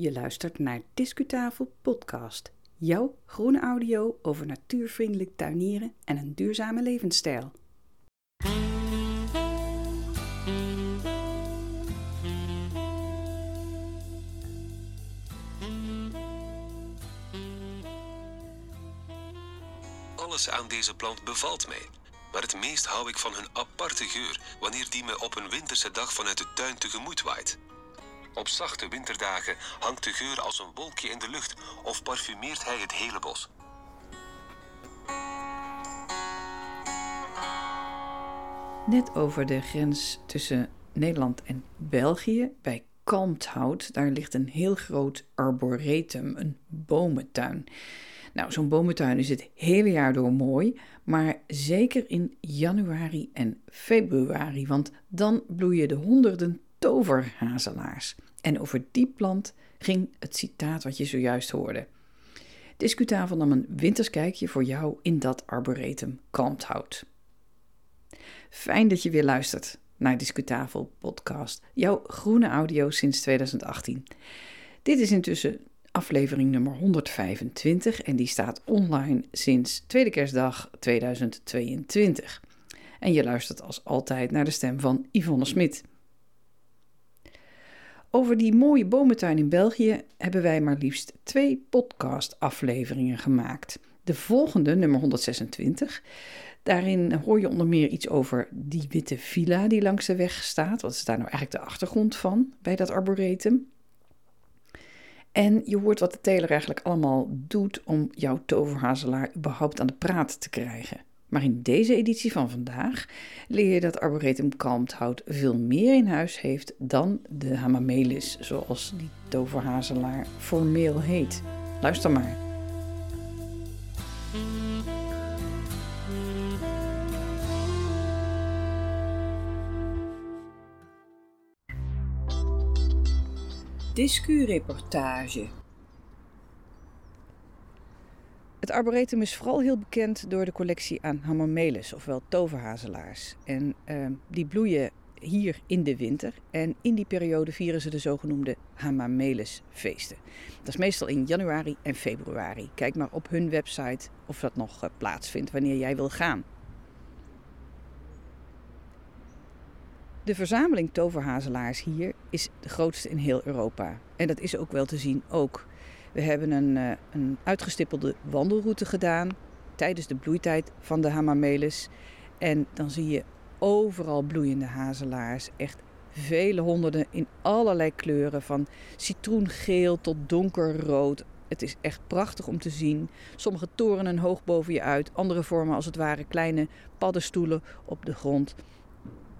Je luistert naar Discutafel Podcast. Jouw groene audio over natuurvriendelijk tuinieren en een duurzame levensstijl. Alles aan deze plant bevalt mij. Maar het meest hou ik van hun aparte geur wanneer die me op een winterse dag vanuit de tuin tegemoet waait. Op zachte winterdagen hangt de geur als een wolkje in de lucht of parfumeert hij het hele bos. Net over de grens tussen Nederland en België, bij Kalmthout, daar ligt een heel groot arboretum, een bomentuin. Nou, zo'n bomentuin is het hele jaar door mooi, maar zeker in januari en februari, want dan bloeien de honderden toverhazelaars. En over die plant ging het citaat wat je zojuist hoorde. Discutafel nam een winterskijkje voor jou in dat arboretum Kalmthout. Fijn dat je weer luistert naar Discutafel podcast, jouw groene audio sinds 2018. Dit is intussen aflevering nummer 125 en die staat online sinds tweede kerstdag 2022. En je luistert als altijd naar de stem van Yvonne Smit. Over die mooie bomentuin in België hebben wij maar liefst twee podcast-afleveringen gemaakt. De volgende, nummer 126, daarin hoor je onder meer iets over die witte villa die langs de weg staat. Wat is daar nou eigenlijk de achtergrond van bij dat arboretum? En je hoort wat de teler eigenlijk allemaal doet om jouw toverhazelaar überhaupt aan de praat te krijgen. Maar in deze editie van vandaag leer je dat Arboretum Kalmthout veel meer in huis heeft dan de hamamelis, zoals die toverhazelaar formeel heet. Luister maar. Discureportage. Het arboretum is vooral heel bekend door de collectie aan hamamelis, ofwel toverhazelaars. En uh, die bloeien hier in de winter. En in die periode vieren ze de zogenoemde hamamelisfeesten. Dat is meestal in januari en februari. Kijk maar op hun website of dat nog uh, plaatsvindt wanneer jij wil gaan. De verzameling toverhazelaars hier is de grootste in heel Europa. En dat is ook wel te zien ook. We hebben een, uh, een uitgestippelde wandelroute gedaan tijdens de bloeitijd van de hamamelis. En dan zie je overal bloeiende hazelaars. Echt vele honderden in allerlei kleuren. Van citroengeel tot donkerrood. Het is echt prachtig om te zien. Sommige torenen hoog boven je uit. Andere vormen als het ware kleine paddenstoelen op de grond.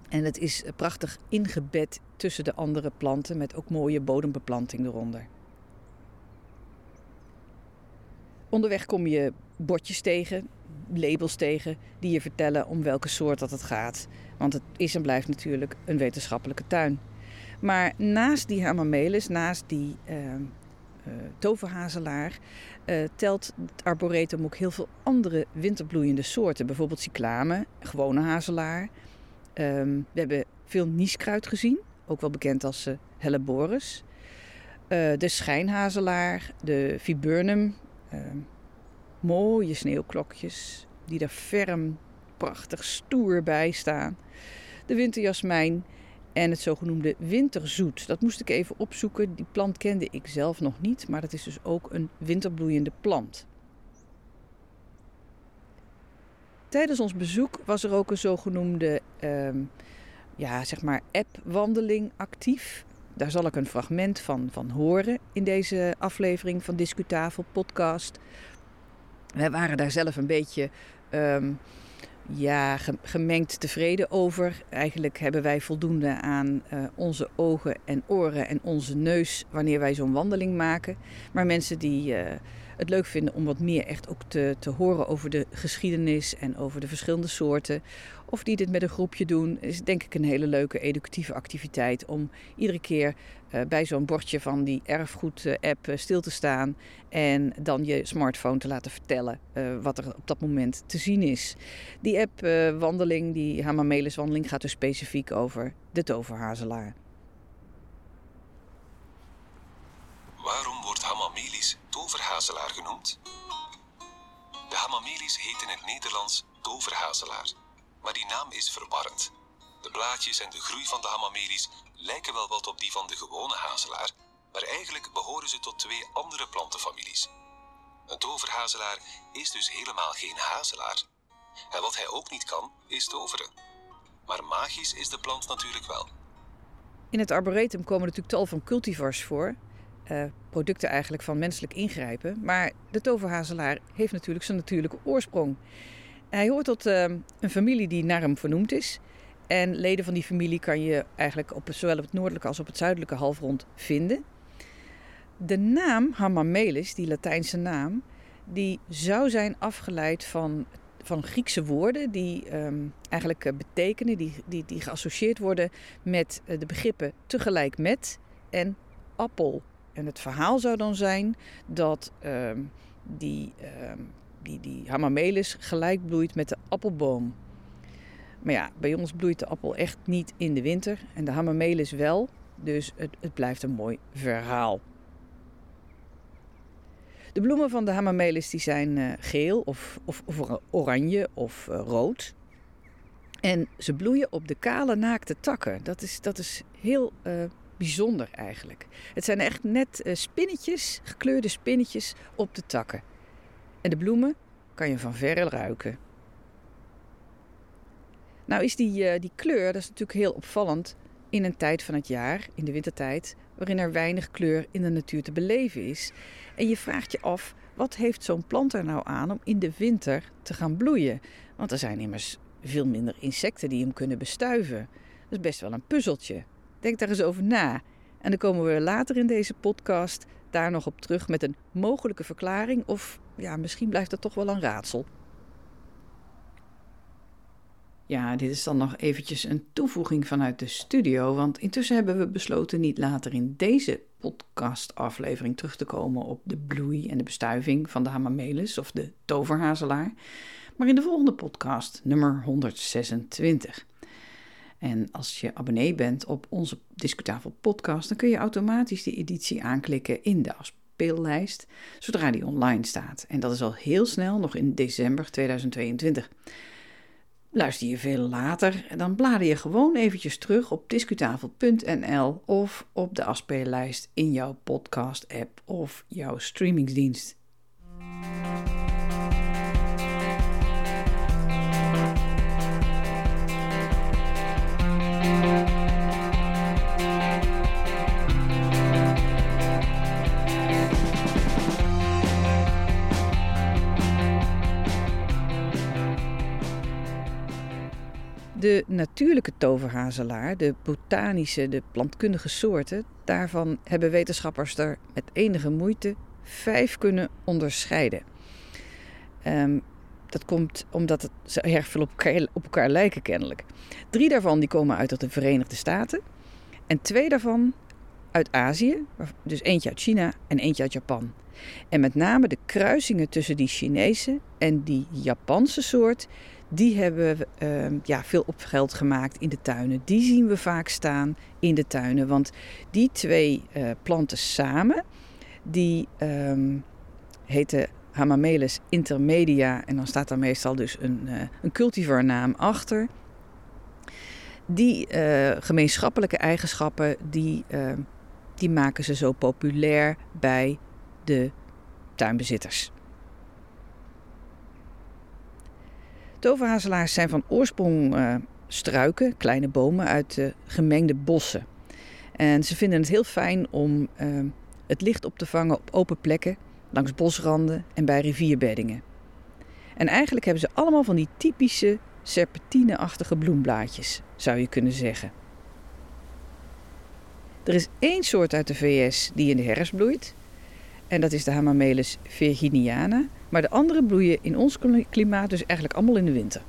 En het is prachtig ingebed tussen de andere planten met ook mooie bodembeplanting eronder. Onderweg kom je bordjes tegen, labels tegen, die je vertellen om welke soort dat het gaat. Want het is en blijft natuurlijk een wetenschappelijke tuin. Maar naast die hamamelis, naast die uh, uh, toverhazelaar, uh, telt het arboretum ook heel veel andere winterbloeiende soorten. Bijvoorbeeld cyclamen, gewone hazelaar. Um, we hebben veel nieskruid gezien, ook wel bekend als uh, helleborus. Uh, de schijnhazelaar, de viburnum, uh, mooie sneeuwklokjes die er ferm, prachtig, stoer bij staan. De winterjasmijn en het zogenoemde winterzoet. Dat moest ik even opzoeken. Die plant kende ik zelf nog niet, maar dat is dus ook een winterbloeiende plant. Tijdens ons bezoek was er ook een zogenoemde uh, ja, zeg maar app-wandeling actief. Daar zal ik een fragment van, van horen in deze aflevering van Discutafel podcast. Wij waren daar zelf een beetje um, ja, gemengd tevreden over. Eigenlijk hebben wij voldoende aan uh, onze ogen en oren en onze neus wanneer wij zo'n wandeling maken. Maar mensen die uh, het leuk vinden om wat meer echt ook te, te horen over de geschiedenis en over de verschillende soorten. Of die dit met een groepje doen, is denk ik een hele leuke educatieve activiteit om iedere keer uh, bij zo'n bordje van die erfgoed-app uh, stil te staan en dan je smartphone te laten vertellen uh, wat er op dat moment te zien is. Die app-wandeling, die Hamamelis-wandeling, gaat dus specifiek over de toverhazelaar. hamamelis genoemd? De hamamelis heet in het Nederlands toverhazelaar, maar die naam is verwarrend. De blaadjes en de groei van de hamamelis lijken wel wat op die van de gewone hazelaar, maar eigenlijk behoren ze tot twee andere plantenfamilies. Een toverhazelaar is dus helemaal geen hazelaar. En wat hij ook niet kan, is toveren. Maar magisch is de plant natuurlijk wel. In het arboretum komen natuurlijk tal van cultivars voor. Uh, producten eigenlijk van menselijk ingrijpen. Maar de toverhazelaar heeft natuurlijk zijn natuurlijke oorsprong. Hij hoort tot uh, een familie die naar hem vernoemd is. En leden van die familie kan je eigenlijk op, zowel op het noordelijke als op het zuidelijke halfrond vinden. De naam Hamamelis, die Latijnse naam, die zou zijn afgeleid van, van Griekse woorden die um, eigenlijk uh, betekenen, die, die, die geassocieerd worden met de begrippen tegelijk met en appel. En het verhaal zou dan zijn dat um, die, um, die, die Hamamelis gelijk bloeit met de appelboom. Maar ja, bij ons bloeit de appel echt niet in de winter en de Hamamelis wel. Dus het, het blijft een mooi verhaal. De bloemen van de hamamelis die zijn uh, geel of, of, of, oranje of uh, rood. En ze bloeien op de kale naakte takken. Dat is, dat is heel uh, bijzonder eigenlijk. Het zijn echt net spinnetjes, gekleurde spinnetjes op de takken. En de bloemen kan je van verre ruiken. Nou is die, die kleur, dat is natuurlijk heel opvallend in een tijd van het jaar, in de wintertijd, waarin er weinig kleur in de natuur te beleven is. En je vraagt je af, wat heeft zo'n plant er nou aan om in de winter te gaan bloeien? Want er zijn immers veel minder insecten die hem kunnen bestuiven. Dat is best wel een puzzeltje. Denk daar eens over na. En dan komen we later in deze podcast daar nog op terug met een mogelijke verklaring. Of ja, misschien blijft dat toch wel een raadsel. Ja, dit is dan nog eventjes een toevoeging vanuit de studio, want intussen hebben we besloten niet later in deze podcastaflevering terug te komen op de bloei en de bestuiving van de hamamelis of de toverhazelaar, maar in de volgende podcast, nummer 126. En als je abonnee bent op onze Discutafel podcast, dan kun je automatisch die editie aanklikken in de afspeellijst, zodra die online staat. En dat is al heel snel, nog in december 2022. Luister je veel later, dan blader je gewoon eventjes terug op discutafel.nl of op de afspeellijst in jouw podcast-app of jouw streamingsdienst. De natuurlijke toverhazelaar, de botanische, de plantkundige soorten, daarvan hebben wetenschappers er met enige moeite vijf kunnen onderscheiden. Um, dat komt omdat ze erg veel op elkaar, op elkaar lijken kennelijk. Drie daarvan die komen uit de Verenigde Staten en twee daarvan uit Azië, dus eentje uit China en eentje uit Japan. En met name de kruisingen tussen die Chinese en die Japanse soort, die hebben uh, ja, veel opgeld gemaakt in de tuinen. Die zien we vaak staan in de tuinen. Want die twee uh, planten samen, die um, heten Hamamelis intermedia. En dan staat daar meestal dus een, uh, een cultivarnaam achter. Die uh, gemeenschappelijke eigenschappen, die, die maken ze zo populair bij de tuinbezitters. Toverhazelaars zijn van oorsprong uh, struiken, kleine bomen uit uh, gemengde bossen. En ze vinden het heel fijn om uh, het licht op te vangen op open plekken, langs bosranden en bij rivierbeddingen. En eigenlijk hebben ze allemaal van die typische serpentine-achtige bloemblaadjes, zou je kunnen zeggen. Er is één soort uit de VS die in de herfst bloeit. En dat is de Hamamelis virginiana. Maar de andere bloeien in ons klimaat dus eigenlijk allemaal in de winter.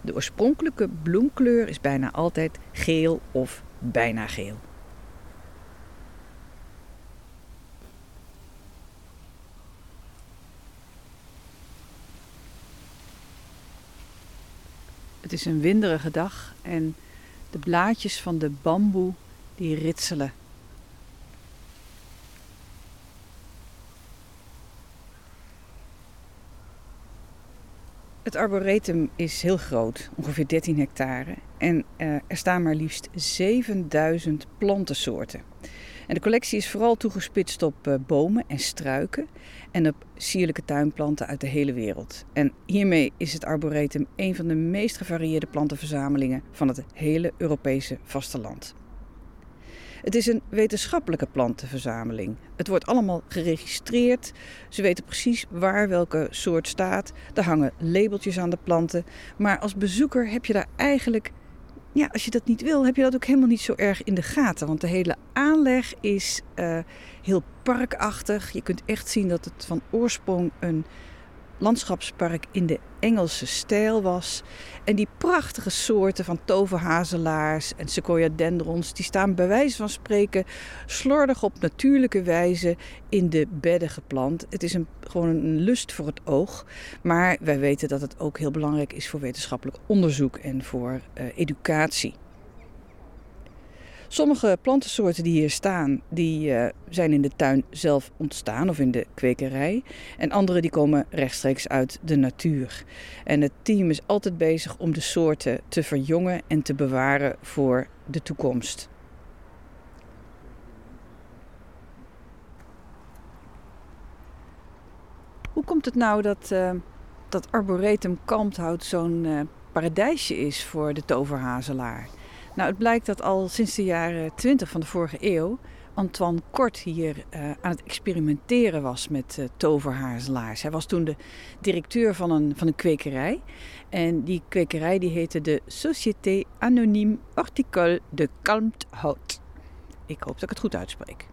De oorspronkelijke bloemkleur is bijna altijd geel of bijna geel. Het is een winderige dag en de blaadjes van de bamboe die ritselen Het arboretum is heel groot, ongeveer 13 hectare. En uh, er staan maar liefst 7000 plantensoorten. En de collectie is vooral toegespitst op uh, bomen en struiken en op sierlijke tuinplanten uit de hele wereld. En hiermee is het arboretum een van de meest gevarieerde plantenverzamelingen van het hele Europese vasteland. Het is een wetenschappelijke plantenverzameling. Het wordt allemaal geregistreerd. Ze weten precies waar welke soort staat. Er hangen labeltjes aan de planten. Maar als bezoeker heb je daar eigenlijk ja, als je dat niet wil, heb je dat ook helemaal niet zo erg in de gaten. Want de hele aanleg is uh, heel parkachtig. Je kunt echt zien dat het van oorsprong een landschapspark in de Engelse stijl was. En die prachtige soorten van toverhazelaars en sequoia dendrons, die staan bij wijze van spreken slordig op natuurlijke wijze in de bedden geplant. Het is een, gewoon een lust voor het oog. Maar wij weten dat het ook heel belangrijk is voor wetenschappelijk onderzoek en voor uh, educatie. Sommige plantensoorten die hier staan, die uh, zijn in de tuin zelf ontstaan of in de kwekerij. En andere die komen rechtstreeks uit de natuur. En het team is altijd bezig om de soorten te verjongen en te bewaren voor de toekomst. Hoe komt het nou dat uh, dat Arboretum Kalmthout zo'n uh, paradijsje is voor de toverhazelaar? Nou, het blijkt dat al sinds de jaren 20 van de vorige eeuw Antoine Kort hier uh, aan het experimenteren was met uh, toverhazelaars. Hij was toen de directeur van een, van een kwekerij. En die kwekerij die heette de Société Anonyme Horticole de Kalmthout. Ik hoop dat ik het goed uitspreek.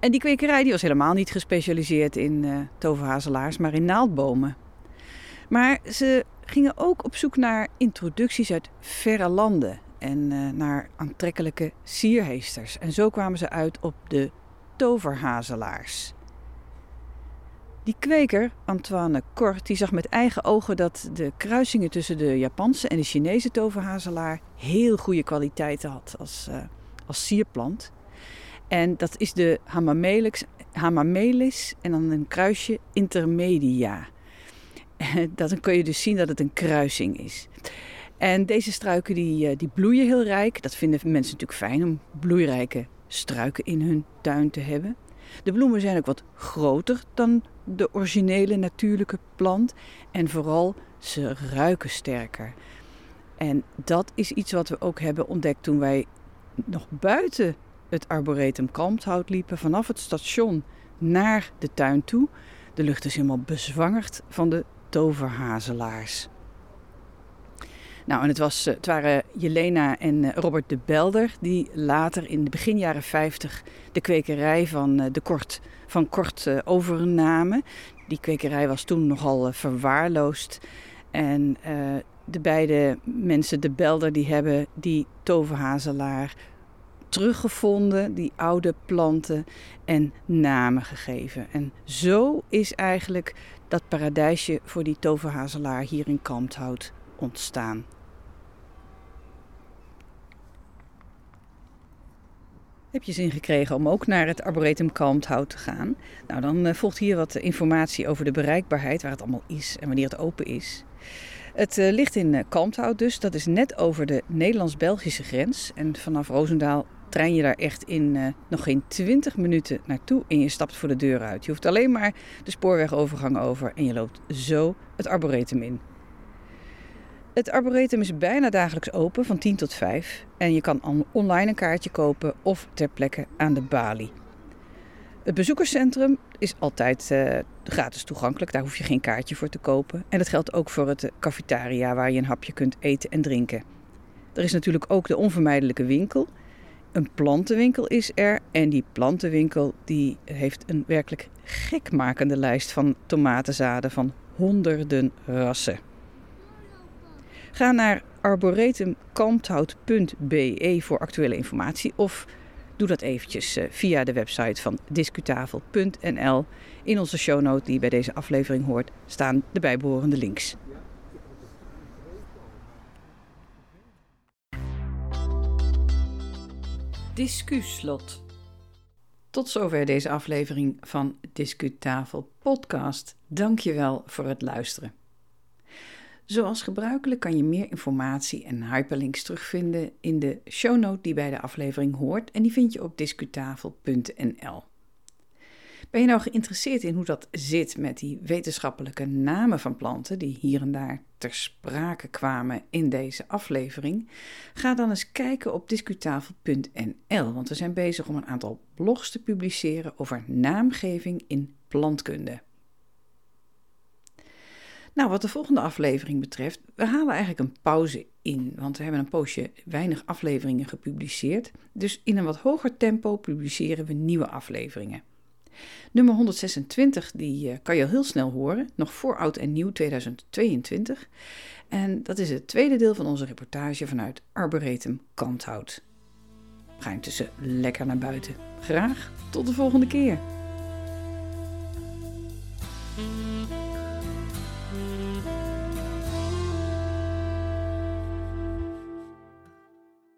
En die kwekerij die was helemaal niet gespecialiseerd in uh, toverhazelaars, maar in naaldbomen. Maar ze gingen ook op zoek naar introducties uit verre landen en uh, naar aantrekkelijke sierheesters. En zo kwamen ze uit op de toverhazelaars. Die kweker, Antoine Kort, die zag met eigen ogen dat de kruisingen tussen de Japanse en de Chinese toverhazelaar heel goede kwaliteiten had als, uh, als sierplant. En dat is de Hamamelis, Hamamelis en dan een kruisje intermedia. Dan kun je dus zien dat het een kruising is. En deze struiken die, eh, die bloeien heel rijk. Dat vinden mensen natuurlijk fijn om bloeirijke struiken in hun tuin te hebben. De bloemen zijn ook wat groter dan de originele natuurlijke plant. En vooral, ze ruiken sterker. En dat is iets wat we ook hebben ontdekt toen wij nog buiten het Arboretum Kalmthout liepen. Vanaf het station naar de tuin toe. De lucht is helemaal bezwangerd van de toverhazelaars. Nou, en het, was, eh, het waren Jelena en eh, Robert de Belder die later in de begin jaren 50 de kwekerij van, eh, de Kort, van Kort overnamen. Die kwekerij was toen nogal verwaarloosd. En de beide mensen, de Belder, die hebben die toverhazelaar teruggevonden, die oude planten en namen gegeven. En zo is eigenlijk dat paradijsje voor die toverhazelaar hier in Kalmthout ontstaan. Heb je zin gekregen om ook naar het Arboretum Kalmthout te gaan? Nou, dan uh, volgt hier wat informatie over de bereikbaarheid, waar het allemaal is en wanneer het open is. Het uh, ligt in uh, Kalmthout dus, dat is net over de Nederlands-Belgische grens. En vanaf Roosendaal trein je daar echt in nog geen 20 minuten naartoe en je stapt voor de deur uit. Je hoeft alleen maar de spoorwegovergang over en je loopt zo het Arboretum in. Het arboretum is bijna dagelijks open van 10 tot 5 en je kan online een kaartje kopen of ter plekke aan de balie. Het bezoekerscentrum is altijd uh, gratis toegankelijk, daar hoef je geen kaartje voor te kopen. En dat geldt ook voor het cafetaria waar je een hapje kunt eten en drinken. Er is natuurlijk ook de onvermijdelijke winkel. Een plantenwinkel is er en die plantenwinkel die heeft een werkelijk gekmakende lijst van tomatenzaden van honderden rassen. Ga naar arboretumkalmthout.be voor actuele informatie of doe dat eventjes eh, via de website van discutafel.nl. In onze shownote die bij deze aflevering hoort staan de bijbehorende links. Discuslot. Tot zover deze aflevering van Discutafel podcast. Dank je wel voor het luisteren. Zoals gebruikelijk kan je meer informatie en hyperlinks terugvinden in de shownote die bij de aflevering hoort en die vind je op discutafel.nl. Ben je nou geïnteresseerd in hoe dat zit met die wetenschappelijke namen van planten die hier en daar ter sprake kwamen in deze aflevering? Ga dan eens kijken op discutafel.nl, want we zijn bezig om een aantal blogs te publiceren over naamgeving in plantkunde. Nou, wat de volgende aflevering betreft, we halen eigenlijk een pauze in, want we hebben een poosje weinig afleveringen gepubliceerd. Dus in een wat hoger tempo publiceren we nieuwe afleveringen. Nummer 126, die eh, kan je al heel snel horen, nog voor oud en nieuw 2022. En dat is het tweede deel van onze reportage vanuit Arboretum Kanthout. Ga intussen lekker naar buiten. Graag tot de volgende keer.